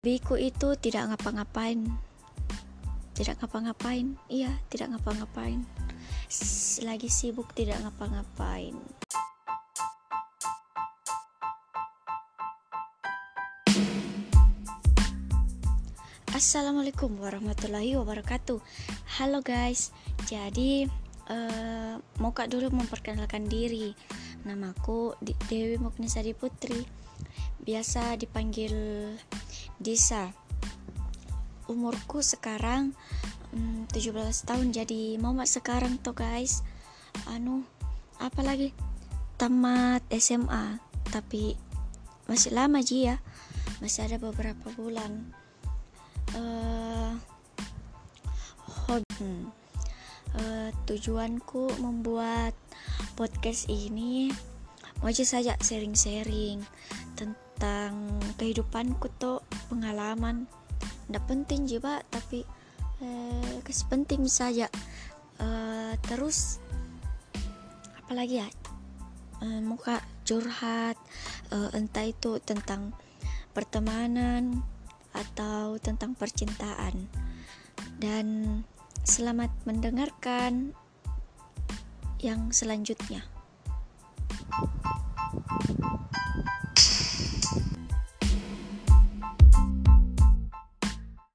Biku itu tidak ngapa-ngapain. Tidak ngapa-ngapain. Iya, tidak ngapa-ngapain. Lagi sibuk tidak ngapa-ngapain. Assalamualaikum warahmatullahi wabarakatuh. Halo guys. Jadi uh, mau kak dulu memperkenalkan diri. Namaku Dewi Muknisari Putri. Biasa dipanggil Disa. Umurku sekarang um, 17 tahun jadi mau sekarang tuh guys. Anu apalagi tamat SMA tapi masih lama ji ya. Masih ada beberapa bulan. Uh, hobi uh, tujuanku membuat podcast ini mau aja saja sharing-sharing tentang kehidupanku tuh pengalaman tidak penting juga tapi kasih penting saja uh, terus apalagi ya uh, muka curhat uh, entah itu tentang pertemanan atau tentang percintaan. Dan selamat mendengarkan yang selanjutnya.